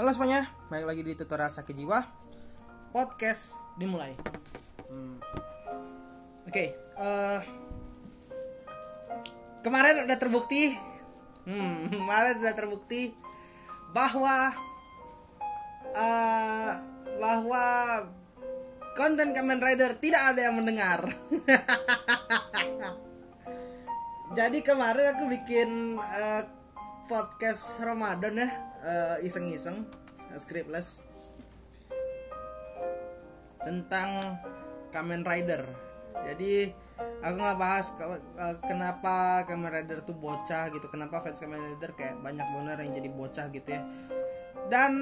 Halo semuanya, balik lagi di tutorial sakit jiwa podcast dimulai. Hmm. Oke, eh, kemarin udah terbukti, hmm, kemarin sudah terbukti bahwa eh, bahwa konten Kamen Rider tidak ada yang mendengar. Jadi kemarin aku bikin eh, podcast Ramadan ya, eh, iseng-iseng, scriptless tentang Kamen Rider. Jadi aku nggak bahas eh, kenapa Kamen Rider tuh bocah gitu, kenapa fans Kamen Rider kayak banyak bener yang jadi bocah gitu ya. Dan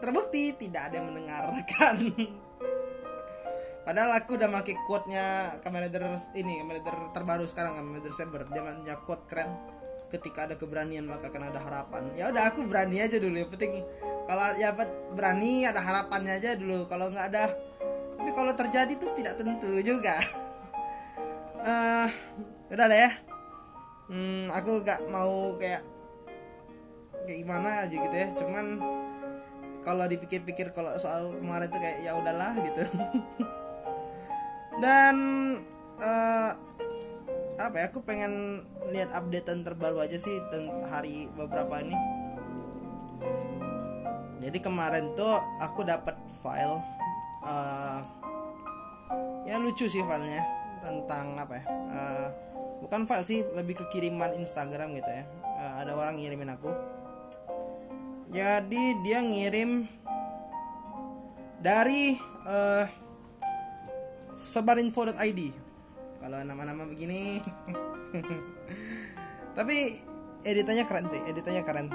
terbukti tidak ada yang mendengarkan. Padahal aku udah pakai quote-nya Kamen Rider ini, Kamen Rider terbaru sekarang Kamen Rider Saber. Dia punya quote keren. Ketika ada keberanian maka akan ada harapan. Ya udah aku berani aja dulu. Yang penting kalau ya berani ada harapannya aja dulu. Kalau nggak ada tapi kalau terjadi tuh tidak tentu juga. Eh, udah deh ya. Hmm, aku gak mau kayak kayak gimana aja gitu ya. Cuman kalau dipikir-pikir kalau soal kemarin tuh kayak ya udahlah gitu. dan eh, apa ya aku pengen lihat updatean terbaru aja sih hari beberapa ini. Jadi kemarin tuh aku dapat file eh, ya lucu sih filenya tentang apa ya eh, bukan file sih lebih ke kiriman Instagram gitu ya. Eh, ada orang ngirimin aku. Jadi dia ngirim dari eh, sebarinfo.id kalau nama-nama begini. Tapi editannya keren sih editannya keren.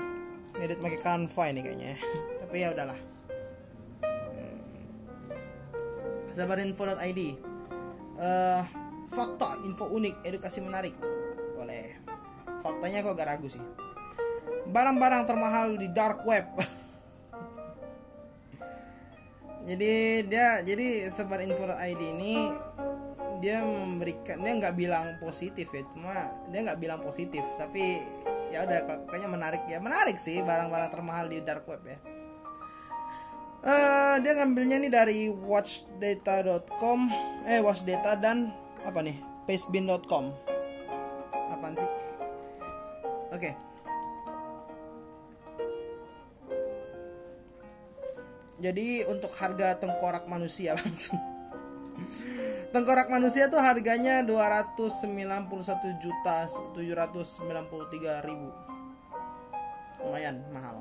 Edit pakai Canva ini kayaknya. Ya. tapi ya udahlah. Hmm. sebarinfo.id eh fakta info unik edukasi menarik. Boleh. Faktanya kok agak ragu sih. Barang-barang termahal di dark web. Jadi dia jadi sebar info ID ini dia memberikan dia nggak bilang positif ya cuma dia nggak bilang positif tapi ya udah kayaknya menarik ya. Menarik sih barang-barang termahal di dark web ya. Eh, dia ngambilnya nih dari watchdata.com eh watchdata dan apa nih? pacebin.com apaan sih? Oke. Jadi untuk harga tengkorak manusia langsung tengkorak manusia tuh harganya 291 juta 793 ribu. Lumayan mahal.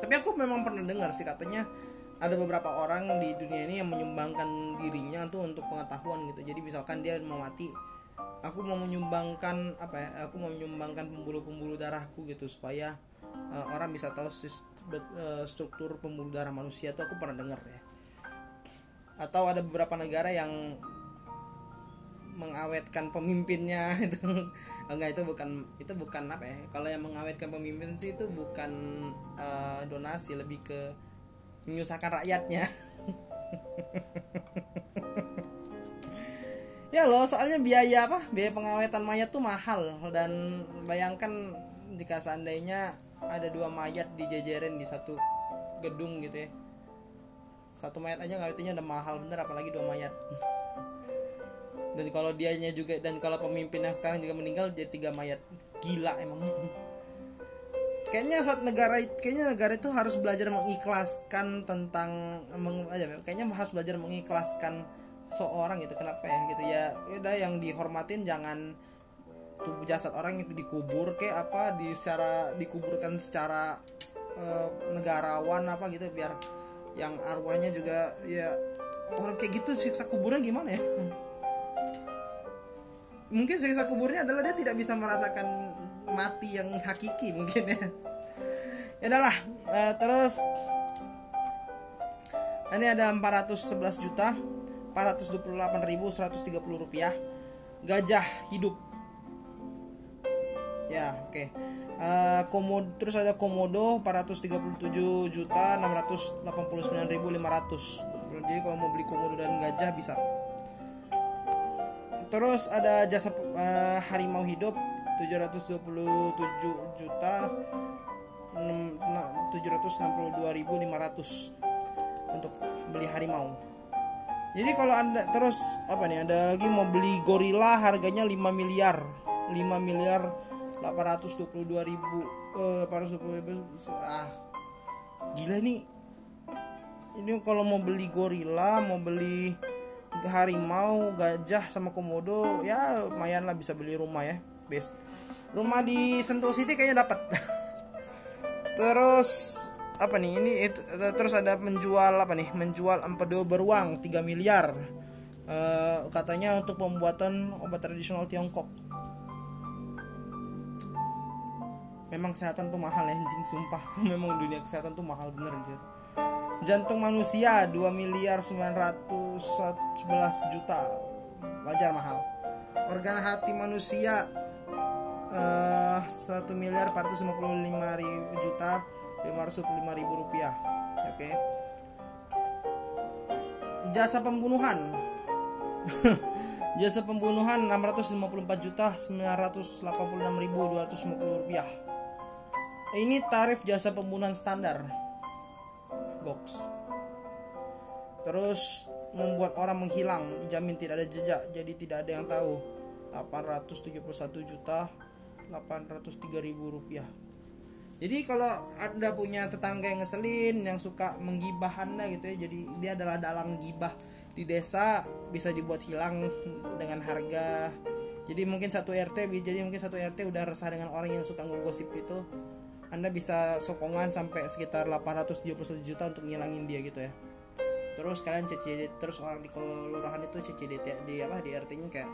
Tapi aku memang pernah dengar sih katanya ada beberapa orang di dunia ini yang menyumbangkan dirinya tuh untuk pengetahuan gitu. Jadi misalkan dia mau mati aku mau menyumbangkan apa ya aku mau menyumbangkan pembuluh-pembuluh darahku gitu supaya uh, orang bisa tahu uh, struktur pembuluh darah manusia tuh aku pernah dengar ya atau ada beberapa negara yang mengawetkan pemimpinnya itu. Enggak itu bukan itu bukan apa ya. Kalau yang mengawetkan pemimpin sih itu bukan uh, donasi lebih ke menyusahkan rakyatnya. Ya loh soalnya biaya apa? Biaya pengawetan mayat tuh mahal. Dan bayangkan jika seandainya ada dua mayat dijejerin di satu gedung gitu ya satu mayat aja ngawetinnya udah mahal bener apalagi dua mayat. Dan kalau dianya juga dan kalau pemimpin yang sekarang juga meninggal jadi tiga mayat. Gila emang. Kayaknya saat negara kayaknya negara itu harus belajar mengikhlaskan tentang meng, aja, kayaknya harus belajar mengikhlaskan seorang gitu kenapa ya gitu. Ya udah yang dihormatin jangan tubuh jasad orang itu dikubur kayak apa di secara dikuburkan secara eh, negarawan apa gitu biar yang arwahnya juga ya orang kayak gitu siksa kuburnya gimana ya? Mungkin siksa kuburnya adalah dia tidak bisa merasakan mati yang hakiki mungkin ya. Ya udahlah eh, terus ini ada 411 juta 428.130 rupiah gajah hidup. Ya oke Eh, komodo terus ada komodo 437 juta 689.500 jadi kalau mau beli komodo dan gajah bisa. Terus ada jasa eh, harimau hidup 727 juta 762.500 untuk beli harimau. Jadi kalau anda terus apa nih ada lagi mau beli gorila harganya 5 miliar 5 miliar 822 ribu eh 820 ribu ah gila nih. Ini kalau mau beli gorila mau beli harimau gajah sama komodo ya lumayan lah bisa beli rumah ya. Best rumah di Sentul City kayaknya dapat terus apa nih ini itu, terus ada menjual apa nih menjual empedu beruang 3 miliar. Uh, katanya untuk pembuatan obat tradisional Tiongkok memang kesehatan tuh mahal ya anjing sumpah. Memang dunia kesehatan tuh mahal bener anjir. Jantung manusia 2 miliar 911 juta. Wajar mahal. Organ hati manusia uh, 1 miliar 455 ribu juta 525 ribu rupiah. Oke. Okay. jasa pembunuhan. Jasa pembunuhan 654 juta 986 ribu 250 rupiah ini tarif jasa pembunuhan standar. Gox terus membuat orang menghilang dijamin tidak ada jejak jadi tidak ada yang tahu. 871 juta 803 ribu rupiah. Jadi kalau anda punya tetangga yang ngeselin yang suka menggibah anda gitu ya jadi dia adalah dalang gibah di desa bisa dibuat hilang dengan harga. Jadi mungkin satu RT jadi mungkin satu RT udah resah dengan orang yang suka ngegosip itu anda bisa sokongan sampai sekitar 871 juta untuk ngilangin dia gitu ya. Terus kalian CCD terus orang di kelurahan itu CCD di apa di RT nya kayak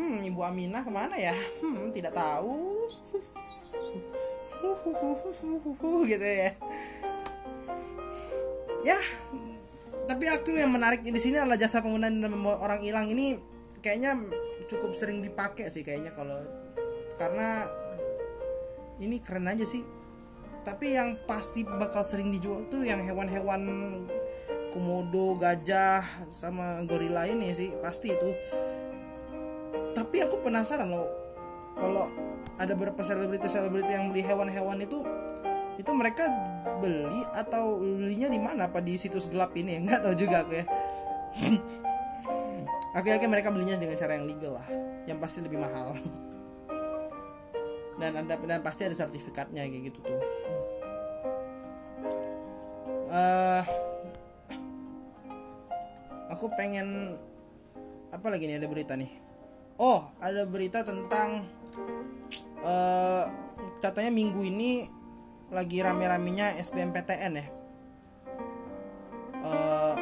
hmm ibu Aminah ke mana ya? Hmm tidak tahu. Gitu ya. Ya tapi aku yang menarik di sini adalah jasa penggunaan dan orang hilang ini kayaknya cukup sering dipakai sih kayaknya kalau karena ini keren aja sih tapi yang pasti bakal sering dijual tuh yang hewan-hewan komodo gajah sama gorila ini sih pasti itu. Tapi aku penasaran loh kalau ada beberapa selebriti selebriti yang beli hewan-hewan itu itu mereka beli atau belinya di mana? Apa di situs gelap ini? Nggak tahu juga aku ya. Oke oke mereka belinya dengan cara yang legal lah. Yang pasti lebih mahal. Dan anda dan pasti ada sertifikatnya kayak gitu tuh uh, aku pengen apa lagi nih ada berita nih? Oh ada berita tentang uh, katanya minggu ini lagi rame-ramenya SBMPTN ya? Uh,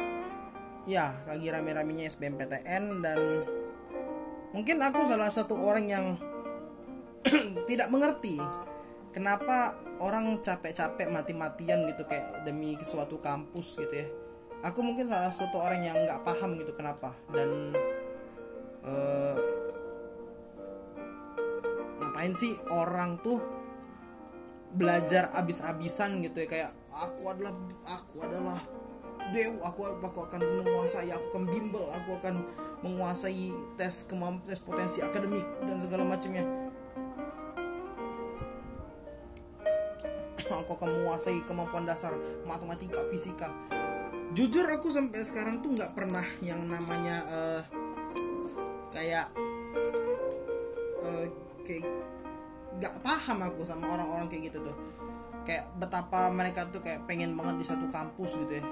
ya lagi rame-ramenya SBMPTN dan mungkin aku salah satu orang yang tidak mengerti kenapa orang capek-capek mati-matian gitu kayak demi suatu kampus gitu ya. Aku mungkin salah satu orang yang nggak paham gitu kenapa. Dan uh, ngapain sih orang tuh belajar abis-abisan gitu ya? Kayak aku adalah aku adalah dew aku aku akan menguasai aku akan bimbel aku akan menguasai tes kemampuan tes potensi akademik dan segala macamnya akan menguasai kemampuan dasar matematika fisika. Jujur aku sampai sekarang tuh nggak pernah yang namanya uh, kayak uh, kayak nggak paham aku sama orang-orang kayak gitu tuh. Kayak betapa mereka tuh kayak pengen banget di satu kampus gitu ya.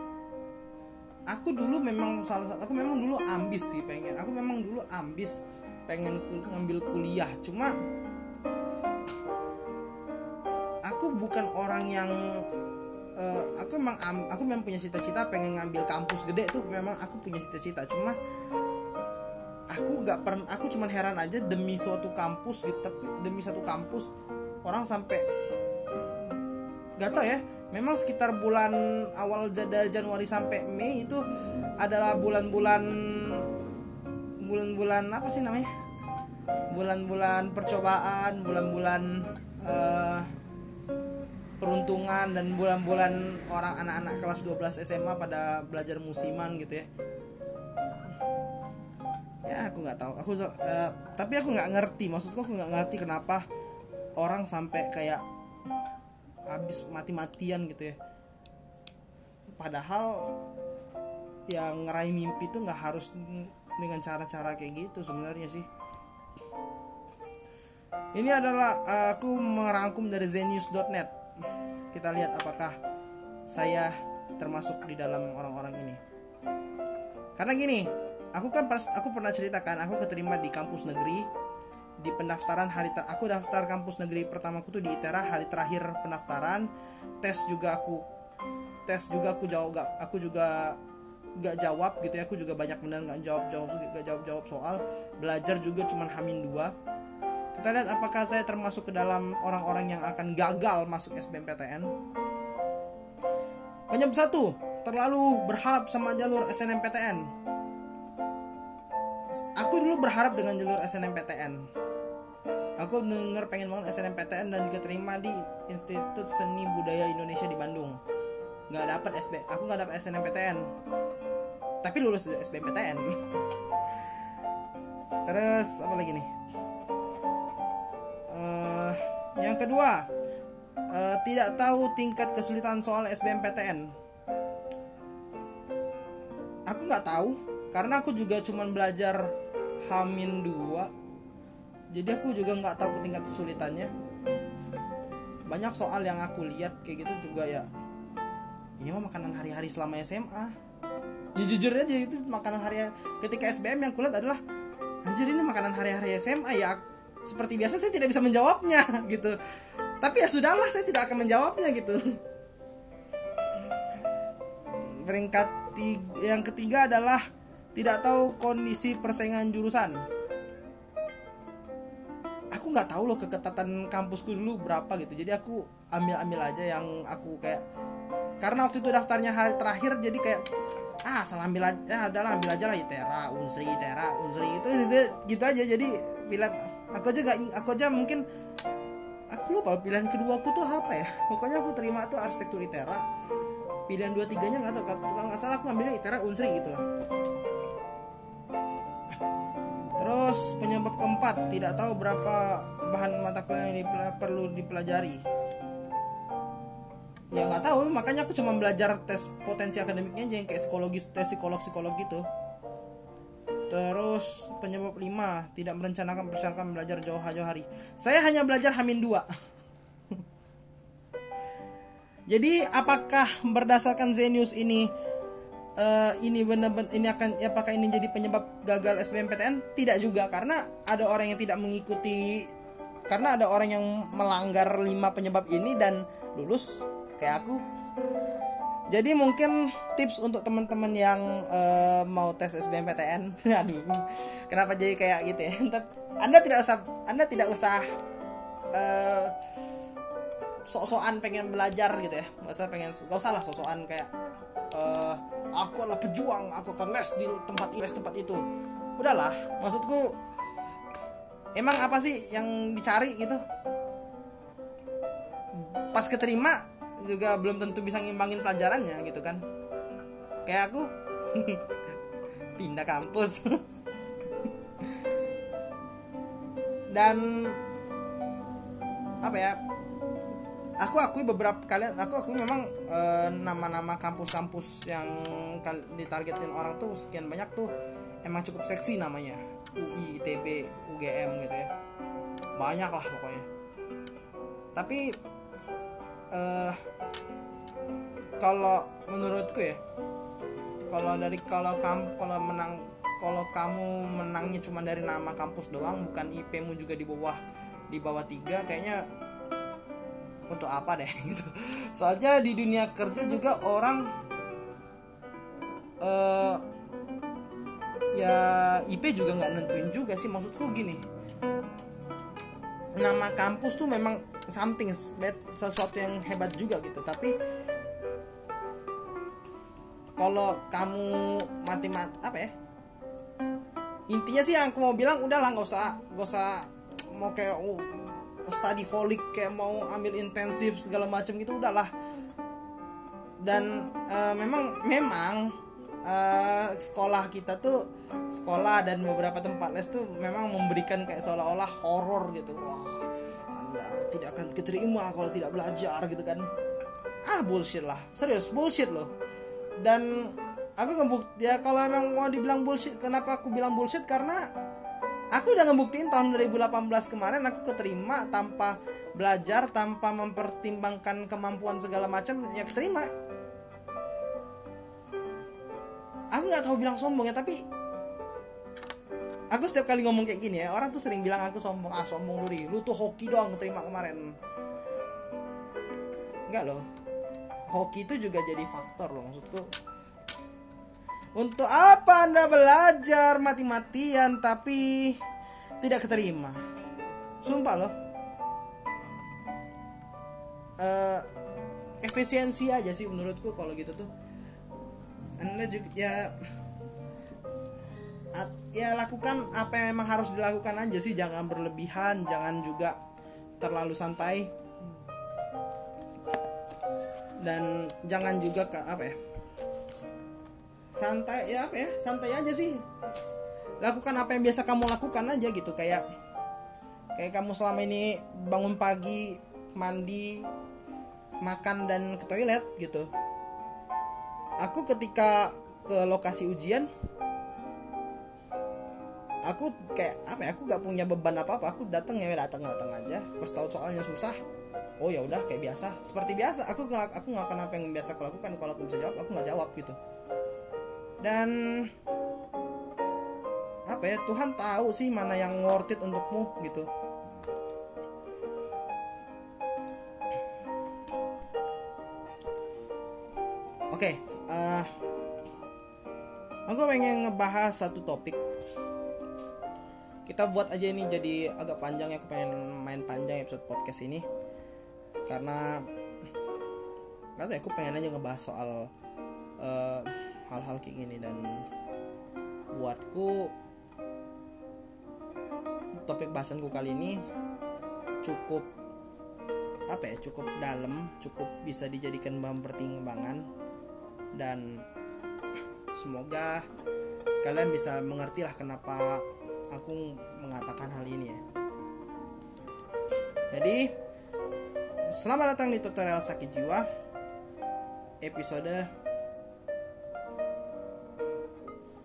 Aku dulu memang salah satu aku memang dulu ambis sih pengen. Aku memang dulu ambis pengen ngambil kuliah. Cuma bukan orang yang uh, aku memang aku memang punya cita-cita pengen ngambil kampus gede tuh memang aku punya cita-cita. Cuma aku nggak pernah aku cuman heran aja demi suatu kampus gitu tapi demi satu kampus orang sampai nggak tau ya memang sekitar bulan awal dari Januari sampai Mei itu adalah bulan-bulan bulan-bulan apa sih namanya? Bulan-bulan percobaan bulan-bulan uh, peruntungan dan bulan-bulan orang anak-anak kelas 12 SMA pada belajar musiman gitu ya. Ya aku nggak tahu. Aku uh, tapi aku nggak ngerti. Maksudku aku nggak ngerti kenapa orang sampai kayak habis mati-matian gitu ya. Padahal yang ngeraih mimpi tuh nggak harus dengan cara-cara kayak gitu sebenarnya sih. Ini adalah uh, aku merangkum dari zenius.net kita lihat apakah saya termasuk di dalam orang-orang ini. Karena gini aku kan pas aku pernah ceritakan aku keterima di kampus negeri di pendaftaran hari ter aku daftar kampus negeri pertamaku tuh di ITERA hari terakhir pendaftaran tes juga aku tes juga aku jawab gak aku juga gak jawab gitu ya aku juga banyak benar gak jawab jawab gak jawab jawab soal belajar juga cuman hamin dua kita lihat apakah saya termasuk ke dalam orang-orang yang akan gagal masuk SBMPTN penyebab satu terlalu berharap sama jalur SNMPTN aku dulu berharap dengan jalur SNMPTN aku bener-bener pengen banget SNMPTN dan keterima di Institut Seni Budaya Indonesia di Bandung. Nggak dapat SB aku nggak dapat SNMPTN tapi lulus SBMPTN terus apa lagi nih uh, yang kedua uh, tidak tahu tingkat kesulitan soal SBMPTN aku nggak tahu karena aku juga cuman belajar Hamin 2 jadi aku juga nggak tahu tingkat kesulitannya. Banyak soal yang aku lihat kayak gitu juga ya. Ini mah makanan hari-hari selama SMA ya jujur aja itu makanan hari ketika SBM yang kulihat adalah anjir ini makanan hari-hari SMA ya seperti biasa saya tidak bisa menjawabnya gitu. Tapi ya sudahlah saya tidak akan menjawabnya gitu. Peringkat yang ketiga adalah tidak tahu kondisi persaingan jurusan. Aku nggak tahu loh keketatan kampusku dulu berapa gitu. Jadi aku ambil ambil aja yang aku kayak karena waktu itu daftarnya hari terakhir jadi kayak ah salah ambil aja ya adalah ambil aja lah itera unsri itera unsri itu, itu gitu aja. Jadi pilihan aku aja gak aku aja mungkin aku lupa pilihan kedua aku tuh apa ya pokoknya aku terima tuh arsitektur itera pilihan dua tiganya nggak tahu kalau nggak salah aku ambilnya itera unsri gitu lah Terus penyebab keempat tidak tahu berapa bahan mata kuliah yang dipel perlu dipelajari. Ya nggak tahu, makanya aku cuma belajar tes potensi akademiknya aja yang kayak psikologis, tes psikolog psikolog gitu. Terus penyebab lima tidak merencanakan persiapan belajar jauh-jauh hari. Saya hanya belajar Hamin dua. Jadi apakah berdasarkan Zenius ini uh, ini benar-benar ini akan apakah ini jadi penyebab gagal SBMPTN? Tidak juga karena ada orang yang tidak mengikuti karena ada orang yang melanggar lima penyebab ini dan lulus kayak aku. Jadi mungkin tips untuk teman-teman yang uh, mau tes SBMPTN, aduh, kenapa jadi kayak gitu ya? Anda tidak usah, Anda tidak usah uh, sok-sokan pengen belajar gitu ya, nggak usah pengen, nggak usah lah sok-sokan kayak uh, aku adalah pejuang aku akan les di tempat ini les tempat itu. Udahlah maksudku emang apa sih yang dicari gitu? Pas keterima juga belum tentu bisa ngimbangin pelajarannya gitu kan. Kayak aku. Pindah kampus. Dan apa ya aku akui beberapa kali aku aku memang e, nama-nama kampus-kampus yang ditargetin orang tuh sekian banyak tuh emang cukup seksi namanya. UI, ITB, UGM gitu ya. Banyak lah pokoknya. Tapi e, kalau menurutku ya kalau dari kalau kamu kalau menang kalau kamu menangnya cuma dari nama kampus doang bukan IP-mu juga di bawah di bawah tiga kayaknya untuk apa deh gitu. Soalnya di dunia kerja juga orang uh, ya IP juga nggak nentuin juga sih. Maksudku gini nama kampus tuh memang something bad sesuatu yang hebat juga gitu. Tapi kalau kamu mati mat apa ya? Intinya sih yang aku mau bilang udahlah nggak usah nggak usah mau kayak oh, study holic kayak mau ambil intensif segala macam gitu udahlah. Dan uh, memang memang uh, sekolah kita tuh sekolah dan beberapa tempat les tuh memang memberikan kayak seolah-olah horor gitu. Wah tidak akan keterima kalau tidak belajar gitu kan. Ah bullshit lah. Serius bullshit loh. Dan aku ngebuk ya kalau emang mau dibilang bullshit kenapa aku bilang bullshit? Karena aku udah ngebuktiin tahun 2018 kemarin aku keterima tanpa belajar tanpa mempertimbangkan kemampuan segala macam ya keterima. Aku nggak tahu bilang sombong ya tapi aku setiap kali ngomong kayak gini ya orang tuh sering bilang aku sombong. Ah sombong lu lu tuh hoki doang terima kemarin. Enggak loh. Hoki itu juga jadi faktor loh maksudku. Untuk apa anda belajar mati-matian tapi tidak keterima? Sumpah loh. Uh, efisiensi aja sih menurutku kalau gitu tuh. Anda juga ya ya lakukan apa yang memang harus dilakukan aja sih. Jangan berlebihan jangan juga terlalu santai. Dan jangan juga ke apa ya santai ya apa ya santai aja sih. Lakukan apa yang biasa kamu lakukan aja gitu. Kayak kayak kamu selama ini bangun pagi mandi makan dan ke toilet gitu. Aku ketika ke lokasi ujian aku kayak apa ya aku gak punya beban apa apa aku datang ya datang datang aja. Pas tahu soalnya susah oh ya udah kayak biasa. Seperti biasa aku ngelak aku ngelakukan apa yang biasa aku lakukan. Kalau aku bisa jawab aku nggak jawab gitu. Dan apa ya Tuhan tahu sih mana yang worth it untukmu gitu. Oke okay, uh, aku pengen ngebahas satu topik kita buat aja ini jadi agak panjang ya aku pengen main panjang episode podcast ini. Karena tahu ya, aku pengen aja ngebahas soal eh, hal-hal kayak gini dan buatku topik bahasanku kali ini cukup apa ya cukup dalam cukup bisa dijadikan bahan pertimbangan. Dan semoga kalian bisa mengerti lah kenapa aku mengatakan hal ini ya. Jadi selamat datang di tutorial sakit jiwa episode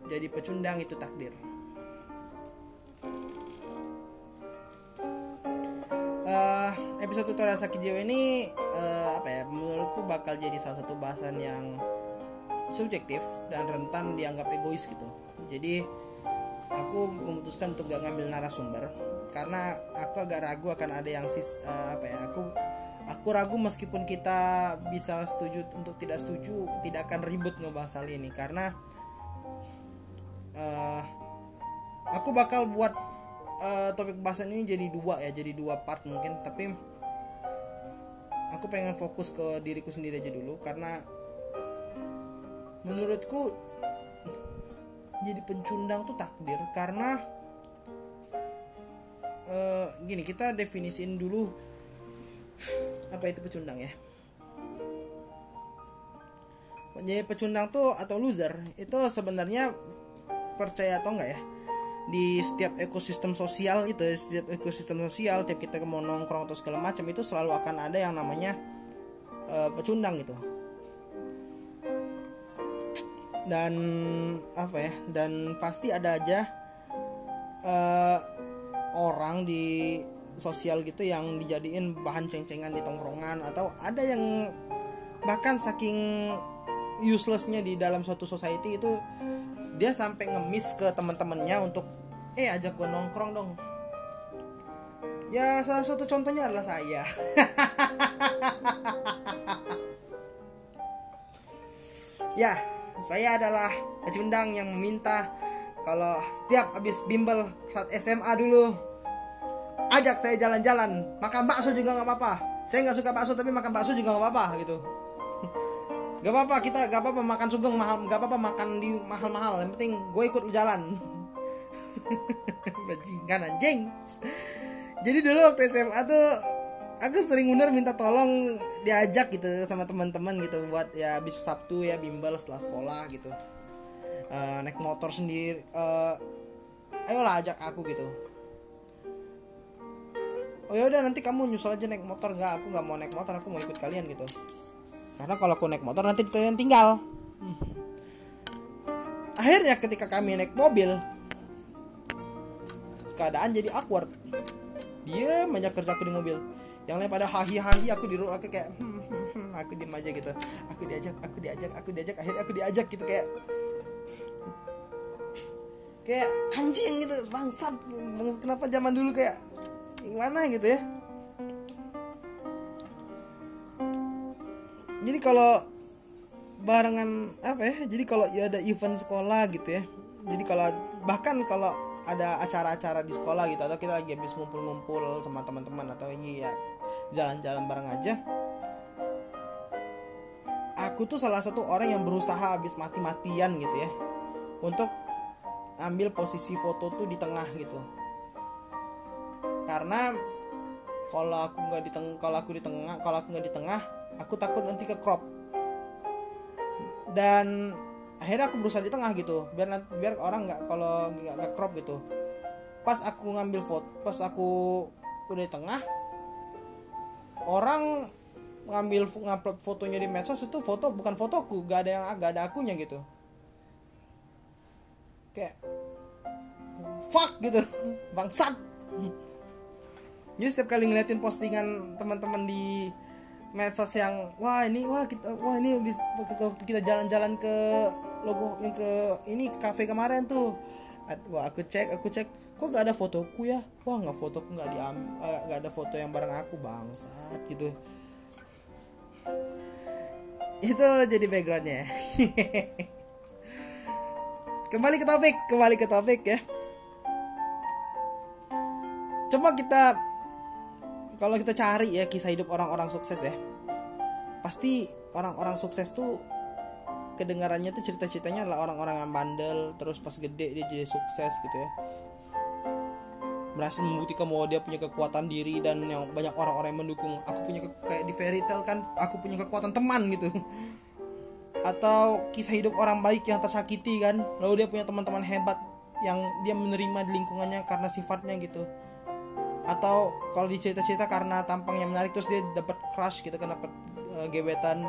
jadi pecundang itu takdir. Uh, episode tutorial sakit jiwa ini uh, apa ya menurutku bakal jadi salah satu bahasan yang subjektif dan rentan dianggap egois gitu. Jadi aku memutuskan untuk gak ngambil narasumber karena aku agak ragu akan ada yang sis uh, apa ya aku aku ragu meskipun kita bisa setuju untuk tidak setuju tidak akan ribut ngebahas hal ini karena uh, aku bakal buat uh, topik bahasan ini jadi dua ya jadi dua part mungkin tapi aku pengen fokus ke diriku sendiri aja dulu karena menurutku jadi pencundang tuh takdir. Karena uh, gini kita definisiin dulu apa itu pecundang ya. Jadi pecundang tuh atau loser itu sebenarnya percaya atau enggak ya? Di setiap ekosistem sosial itu setiap ekosistem sosial tiap kita mau nongkrong atau segala macam itu selalu akan ada yang namanya uh, pecundang gitu dan apa ya dan pasti ada aja uh, orang di sosial gitu yang dijadiin bahan ceng-cengan di tongkrongan atau ada yang bahkan saking uselessnya di dalam suatu society itu dia sampai ngemis ke teman-temannya untuk eh ajak gue nongkrong dong. Ya salah satu contohnya adalah saya. Ya saya adalah pecundang yang meminta kalau setiap habis bimbel saat SMA dulu ajak saya jalan-jalan. Makan bakso juga nggak apa-apa. Saya nggak suka bakso tapi makan bakso juga nggak apa-apa gitu. Gak apa-apa kita gak apa-apa makan sugeng mahal gak apa-apa makan di mahal-mahal. Yang penting gue ikut jalan. Bajingan anjing. Jadi dulu waktu SMA tuh aku sering bener minta tolong diajak gitu sama teman-teman gitu buat ya habis Sabtu ya bimbel setelah sekolah gitu. Uh, naik motor sendiri uh, ayolah ajak aku gitu. Oh ya udah nanti kamu nyusul aja naik motor. Nggak aku nggak mau naik motor aku mau ikut kalian gitu. Karena kalau aku naik motor nanti kalian tinggal. Akhirnya ketika kami naik mobil keadaan jadi awkward. Dia banyak kerja aku di mobil yang lain pada hahi hahi aku di rumah aku kayak hmm, hmm, hmm, aku diem aja gitu. Aku diajak aku diajak aku diajak akhirnya aku diajak gitu kayak kayak anjing gitu bangsat kenapa zaman dulu kayak gimana gitu ya? Jadi kalau barengan apa ya jadi kalau ya ada event sekolah gitu ya jadi kalau bahkan kalau ada acara-acara di sekolah gitu atau kita lagi habis ngumpul-ngumpul sama teman-teman atau ini ya jalan-jalan bareng aja. Aku tuh salah satu orang yang berusaha habis mati-matian gitu ya untuk ambil posisi foto tuh di tengah gitu. Karena kalau aku nggak di tengah kalau aku di tengah kalau aku nggak di tengah aku takut nanti ke crop. Dan akhirnya aku berusaha di tengah gitu biar biar orang nggak kalau nggak crop gitu. Pas aku ngambil foto pas aku udah di tengah orang ngambil ngupload fotonya di medsos itu foto bukan fotoku gak ada yang gak ada akunya gitu. Kayak fuck gitu bangsat. Jadi setiap kali ngeliatin postingan teman-teman di medsos yang wah ini wah kita wah ini kita jalan-jalan ke logo yang ke ini ke cafe kemarin tuh. Wah aku cek aku cek kok gak ada fotoku ya? Wah nggak fotoku nggak diambil uh, nggak ada foto yang bareng aku bangsat gitu. Itu jadi backgroundnya. Kembali ke topik kembali ke topik ya. Coba kita kalau kita cari ya kisah hidup orang-orang sukses ya pasti orang-orang sukses tuh kedengarannya tuh cerita-ceritanya adalah orang-orang yang bandel terus pas gede dia jadi sukses gitu ya berhasil membuktikan bahwa dia punya kekuatan diri dan yang banyak orang-orang yang mendukung. Aku punya kayak di fairy tale kan aku punya kekuatan teman gitu. Atau kisah hidup orang baik yang tersakiti kan lalu dia punya teman-teman hebat yang dia menerima di lingkungannya karena sifatnya gitu. Atau kalau dicerita-cerita karena tampangnya menarik terus dia dapat crush gitu kan dapat uh, gebetan.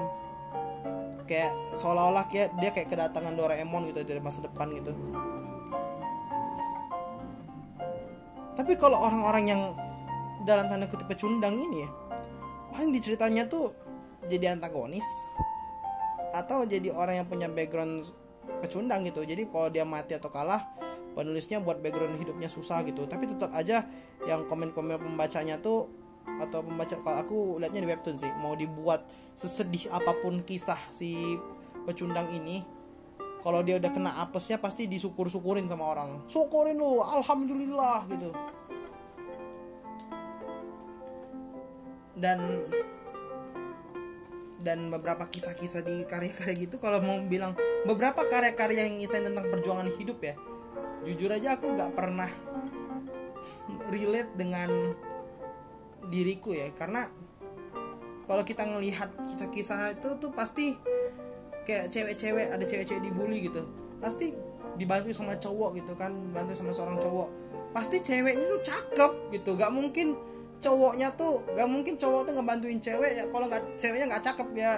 Kayak seolah-olah kayak dia kayak kedatangan Doraemon gitu dari masa depan gitu tapi kalau orang-orang yang dalam tanda kutip pecundang ini ya paling diceritanya tuh jadi antagonis atau jadi orang yang punya background pecundang gitu. Jadi kalau dia mati atau kalah penulisnya buat background hidupnya susah gitu. Tapi tetap aja yang komen-komen pembacanya tuh atau pembaca kalau aku lihatnya di webtoon sih mau dibuat sesedih apa pun kisah si pecundang ini kalau dia udah kena apesnya pasti disyukur-syukurin sama orang. Syukurin lu alhamdulillah gitu. Dan dan beberapa kisah-kisah di karya-karya gitu kalau mau bilang beberapa karya-karya yang ngisain tentang perjuangan hidup ya jujur aja aku nggak pernah relate dengan diriku ya. Karena kalau kita ngelihat kisah-kisah itu tuh pasti kayak cewek-cewek ada cewek-cewek dibully gitu. Pasti dibantu sama cowok gitu kan bantu sama seorang cowok. Pasti ceweknya tuh cakep gitu gak mungkin cowoknya tuh gak mungkin cowok tuh ngebantuin cewek ya kalau nggak ceweknya nggak cakep ya.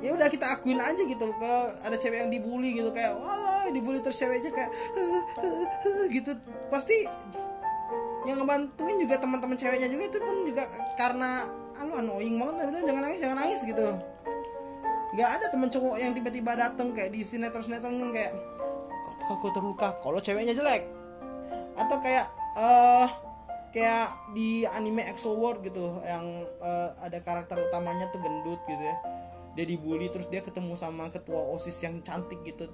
Ya udah kita akuin aja gitu ke ada cewek yang dibully gitu kayak wah dibully terus ceweknya kayak gitu. Pasti yang ngebantuin juga teman-teman ceweknya juga itu pun juga karena alu annoying banget udah jangan nangis jangan nangis gitu nggak ada temen cowok yang tiba-tiba dateng kayak di sinetron sinetron kayak aku terluka? Kalau ceweknya jelek. Atau kayak uh, kayak di anime Exo World gitu yang uh, ada karakter utamanya tuh gendut gitu ya. Dia dibully terus dia ketemu sama ketua osis yang cantik gitu.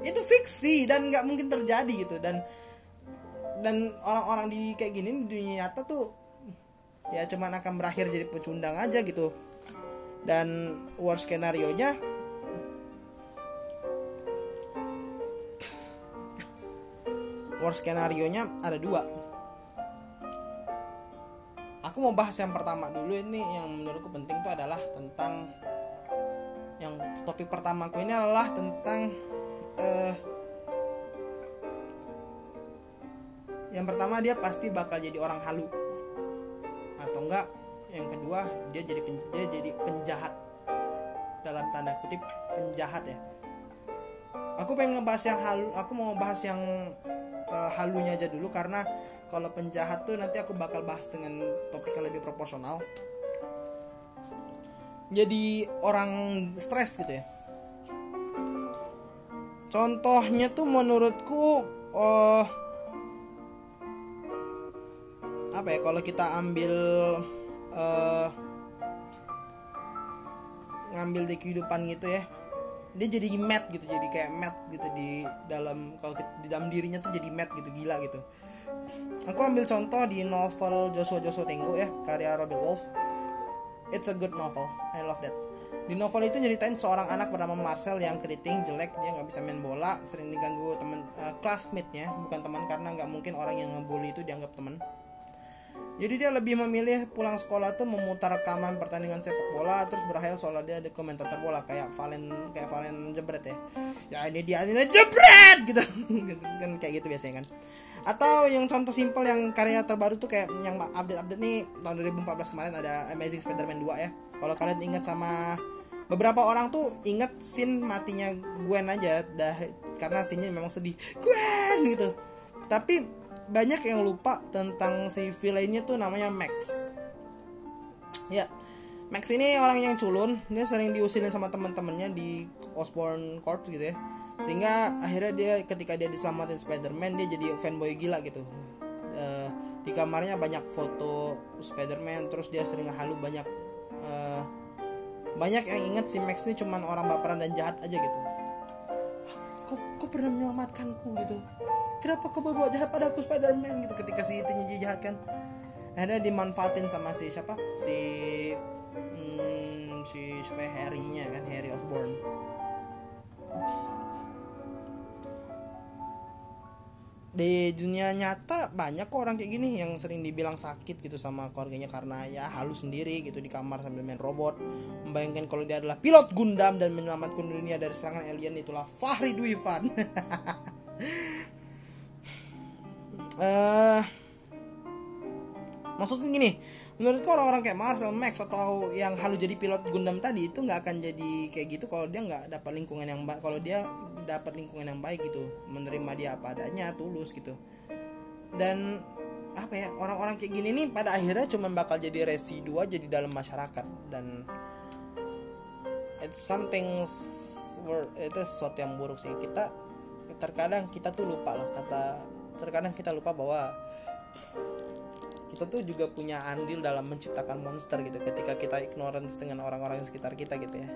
Itu fiksi dan nggak mungkin terjadi gitu. Dan dan orang-orang di kayak gini di dunia nyata tuh ya cuman akan berakhir jadi pecundang aja gitu dan worst skenario nya worst skenario nya ada dua. Aku mau bahas yang pertama dulu ini yang menurutku penting itu adalah tentang yang topik pertamaku ini adalah tentang uh, yang pertama dia pasti bakal jadi orang halu. Atau enggak yang kedua dia jadi pen, dia jadi penjahat. Dalam tanda kutip penjahat ya. Aku pengen ngebahas yang halu aku mau bahas yang uh, halunya aja dulu karena kalau penjahat tuh nanti aku bakal bahas dengan topik yang lebih proporsional. Jadi orang stres gitu ya. Contohnya tuh menurutku oh apa ya kalau kita ambil uh, ngambil di kehidupan gitu ya. Dia jadi mat gitu jadi kayak mat gitu di dalam kalau di dalam dirinya tuh jadi mat gitu gila gitu. Aku ambil contoh di novel Joshua Joshua Tenggo ya karya Robert Wolf. It's a good novel I love that. Di novel itu nyeritain seorang anak bernama Marcel yang keriting jelek dia nggak bisa main bola sering diganggu teman uh, classmate-nya bukan teman karena nggak mungkin orang yang ngebully itu dianggap teman jadi dia lebih memilih pulang sekolah tuh memutar rekaman pertandingan sepak bola terus berhayal soal dia ada komentator bola kayak Valen kayak Valen jebret ya. Ya ini dia ini jebret! Gitu. Kan kayak gitu biasanya kan. Atau yang contoh simpel yang karya terbaru tuh kayak yang update-update nih tahun 2014 kemarin ada Amazing Spider-Man 2 ya. Kalau kalian ingat sama beberapa orang tuh inget scene matinya Gwen aja dah karena scene memang sedih. Gwen! Gitu. Tapi banyak yang lupa tentang si villainnya tuh namanya Max. Ya Max ini orang yang culun. Dia sering diusilin sama teman-temannya di Osborn Corp gitu ya. Sehingga akhirnya dia ketika dia diselamatin Spider-Man dia jadi fanboy gila gitu. Uh, di kamarnya banyak foto Spider-Man terus dia sering halu banyak uh, banyak yang inget si Max ini cuman orang baperan dan jahat aja gitu. Kok kok pernah menyelamatkanku gitu kenapa kau bawa jahat pada aku Spiderman? Gitu ketika si itu jahat kan. Akhirnya dimanfaatin sama si siapa? Si hmm, si siapa ya, Harry-nya kan Harry Osborn. Di dunia nyata banyak kok orang kayak gini yang sering dibilang sakit gitu sama keluarganya karena ya halus sendiri gitu di kamar sambil main robot. Membayangkan kalau dia adalah pilot Gundam dan menyelamatkan dunia dari serangan alien itulah Fahri Duifan uh, maksudku gini menurutku orang-orang kayak Marcel Max atau yang halu jadi pilot Gundam tadi itu nggak akan jadi kayak gitu kalau dia nggak dapat lingkungan yang baik kalau dia dapat lingkungan yang baik gitu menerima dia apa adanya tulus gitu. Dan apa ya orang-orang kayak gini nih pada akhirnya cuma bakal jadi residu aja di dalam masyarakat dan it's something itu sesuatu yang buruk sih. Kita terkadang kita tuh lupa loh kata terkadang kita lupa bahwa kita tuh juga punya andil dalam menciptakan monster gitu ketika kita ignorance dengan orang-orang di sekitar kita gitu ya.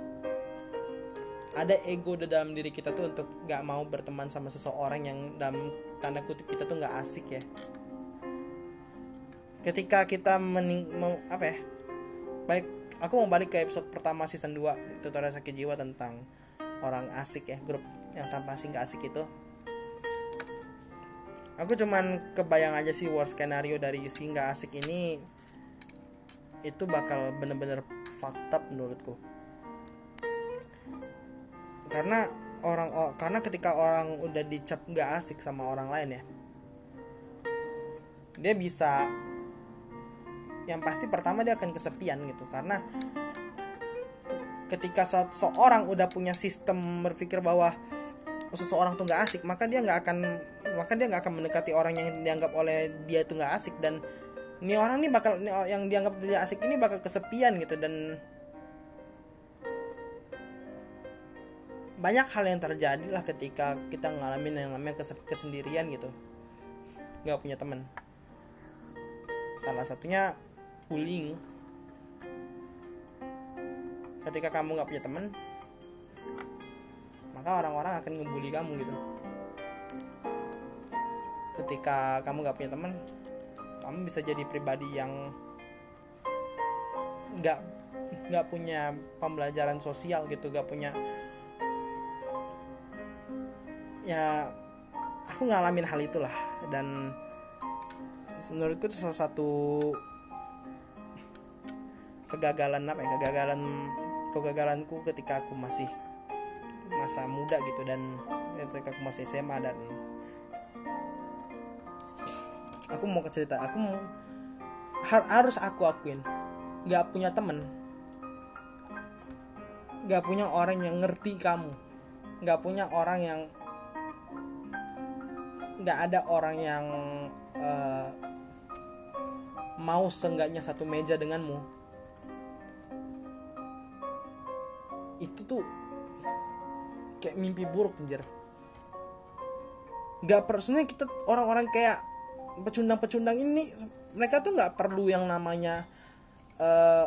Ada ego di dalam diri kita tuh untuk gak mau berteman sama seseorang yang dalam tanda kutip kita tuh gak asik ya. Ketika kita mening mau apa ya baik aku mau balik ke episode pertama season 2 tutorial sakit jiwa tentang orang asik ya grup yang tanpa asing gak asik itu aku cuman kebayang aja sih worst skenario dari si nggak asik ini itu bakal bener-bener fucked menurutku. Karena orang karena ketika orang udah dicap nggak asik sama orang lain ya dia bisa yang pasti pertama dia akan kesepian gitu. Karena ketika seorang udah punya sistem berpikir bahwa seseorang tuh nggak asik maka dia nggak akan maka dia nggak akan mendekati orang yang dianggap oleh dia tuh nggak asik. Dan ini orang nih bakal ini yang dianggap tidak asik ini bakal kesepian gitu. Dan banyak hal yang terjadi lah ketika kita ngalamin yang namanya kesendirian gitu. Nggak punya teman. Salah satunya bullying. Ketika kamu nggak punya teman maka orang-orang akan ngebully kamu gitu ketika kamu gak punya teman kamu bisa jadi pribadi yang nggak nggak punya pembelajaran sosial gitu gak punya ya aku ngalamin hal itulah. Dan menurutku itu salah satu kegagalan apa ya kegagalan kegagalanku ketika aku masih masa muda gitu dan ketika aku masih SMA dan aku mau cerita aku mau har- harus aku akuin. Nggak punya temen. Nggak punya orang yang ngerti kamu. Nggak punya orang yang nggak ada orang yang eh, mau seenggaknya satu meja denganmu. Itu tuh kayak mimpi buruk anjir. Nggak per sebenarnya kita orang-orang kayak pecundang-pecundang ini mereka tuh nggak perlu yang namanya eh,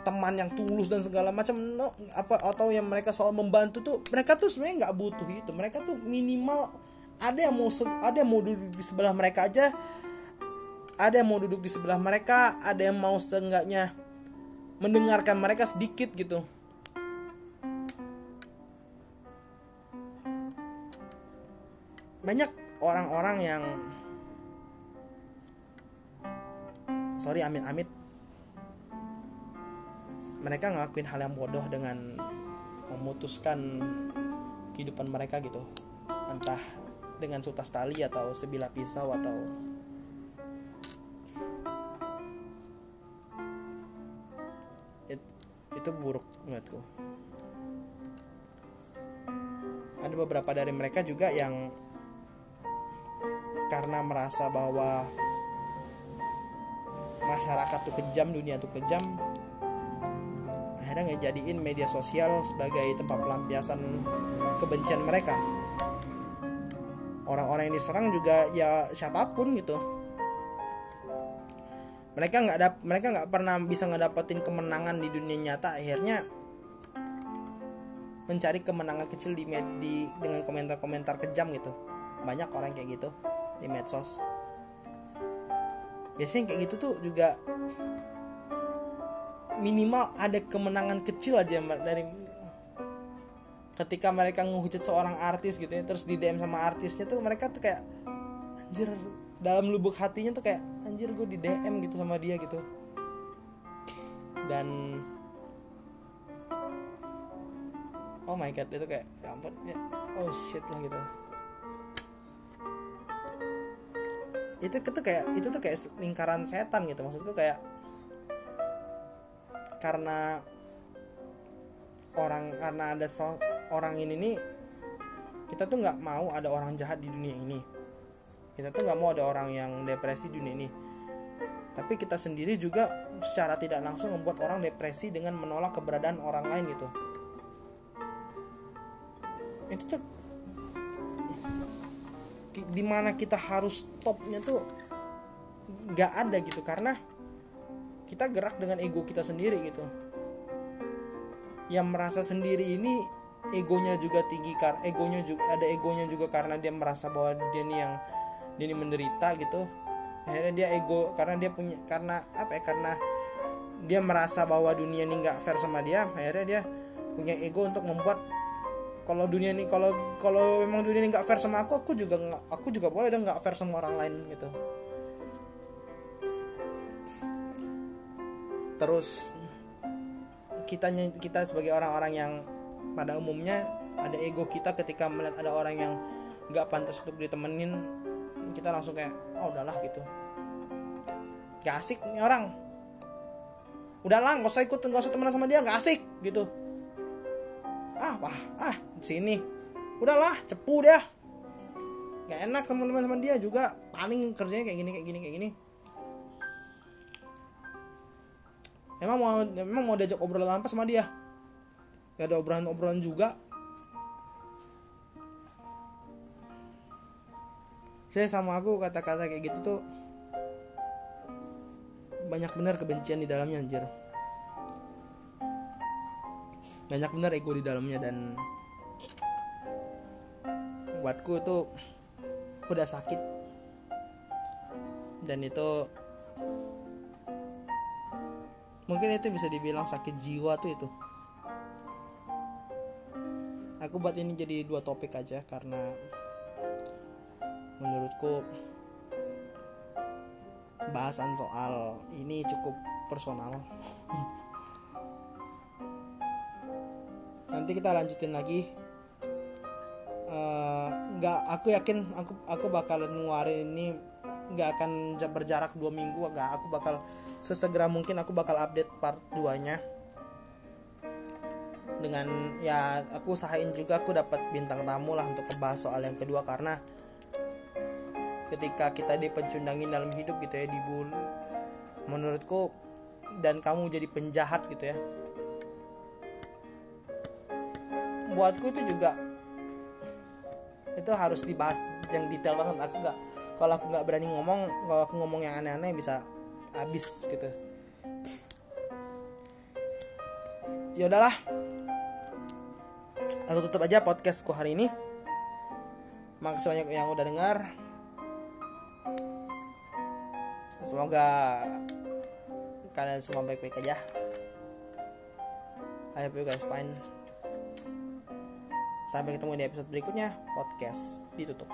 teman yang tulus dan segala macam no, apa atau yang mereka soal membantu tuh mereka tuh sebenarnya nggak butuh itu mereka tuh minimal ada yang mau ada yang mau duduk di sebelah mereka aja ada yang mau duduk di sebelah mereka ada yang mau seenggaknya mendengarkan mereka sedikit gitu. Banyak orang-orang yang sorry amit-amit. Mereka ngelakuin hal yang bodoh dengan memutuskan kehidupan mereka gitu. Entah dengan sutas tali atau sebilah pisau atau It- itu buruk menurutku. Ada beberapa dari mereka juga yang karena merasa bahwa masyarakat tuh kejam dunia tuh kejam akhirnya ngejadiin media sosial sebagai tempat pelampiasan kebencian mereka. Orang-orang yang diserang juga ya siapa pun gitu. Mereka nggak dap mereka nggak pernah bisa ngedapetin kemenangan di dunia nyata akhirnya mencari kemenangan kecil di, di dengan komentar-komentar kejam gitu. Banyak orang kayak gitu di medsos. Biasanya kayak gitu tuh juga minimal ada kemenangan kecil aja dari ketika mereka ngehujat seorang artis gitu ya terus di DM sama artisnya tuh mereka tuh kayak anjir dalam lubuk hatinya tuh kayak anjir gue di DM gitu sama dia gitu. Dan oh my god itu kayak ya ampun ya oh shit lah gitu itu itu kayak itu tuh kayak lingkaran setan gitu. Maksudku kayak karena orang karena ada so- orang ini nih kita tuh nggak mau ada orang jahat di dunia ini. Kita tuh nggak mau ada orang yang depresi di dunia ini. Tapi kita sendiri juga secara tidak langsung membuat orang depresi dengan menolak keberadaan orang lain gitu. Itu tuh di mana kita harus stopnya tuh nggak ada gitu karena kita gerak dengan ego kita sendiri gitu. Yang merasa sendiri ini egonya juga tinggi kar egonya juga ada egonya juga karena dia merasa bahwa dia nih yang dia ini menderita gitu. Akhirnya dia ego karena dia punya karena apa ya karena dia merasa bahwa dunia ini nggak fair sama dia akhirnya dia punya ego untuk membuat kalau dunia ini kalau kalau memang dunia ini nggak fair sama aku aku juga nggak aku juga boleh dong nggak fair sama orang lain gitu. Terus kita kita sebagai orang-orang yang pada umumnya ada ego kita ketika melihat ada orang yang nggak pantas untuk ditemenin kita langsung kayak oh udahlah gitu. Gak asik nih orang. Udahlah nggak usah ikut nggak usah temenan sama dia nggak asik gitu. Ah wah ah sini. Udahlah cepu dia gak enak teman-teman sama dia juga. Paling kerjanya kayak gini kayak gini kayak gini. Emang mau emang mau diajak obrolan apa sama dia? Gak ada obrolan-obrolan juga. Saya sama aku kata-kata kayak gitu tuh banyak benar kebencian di dalamnya anjir. Banyak benar ego di dalamnya dan buatku itu udah sakit. Dan itu mungkin itu bisa dibilang sakit jiwa tuh itu. Aku buat ini jadi dua topik aja karena menurutku bahasan soal ini cukup personal. Nanti kita lanjutin lagi eh, nggak aku yakin aku aku bakalan ngeluarin ini nggak akan ja- berjarak dua minggu nggak aku bakal sesegera mungkin aku bakal update part 2 nya dengan ya aku usahain juga aku dapat bintang tamu lah untuk membahas soal yang kedua karena ketika kita dipencundangin dalam hidup gitu ya dibul menurutku dan kamu jadi penjahat gitu ya. Buatku itu juga itu harus dibahas yang detail banget. Aku nggak kalau aku nggak berani ngomong kalau aku ngomong yang aneh-aneh bisa habis gitu. Ya udahlah. Aku tutup aja podcastku hari ini. Makasih banyak yang udah dengar. Semoga kalian semua baik-baik aja. I hope you guys fine sampai ketemu di episode berikutnya. Podcast ditutup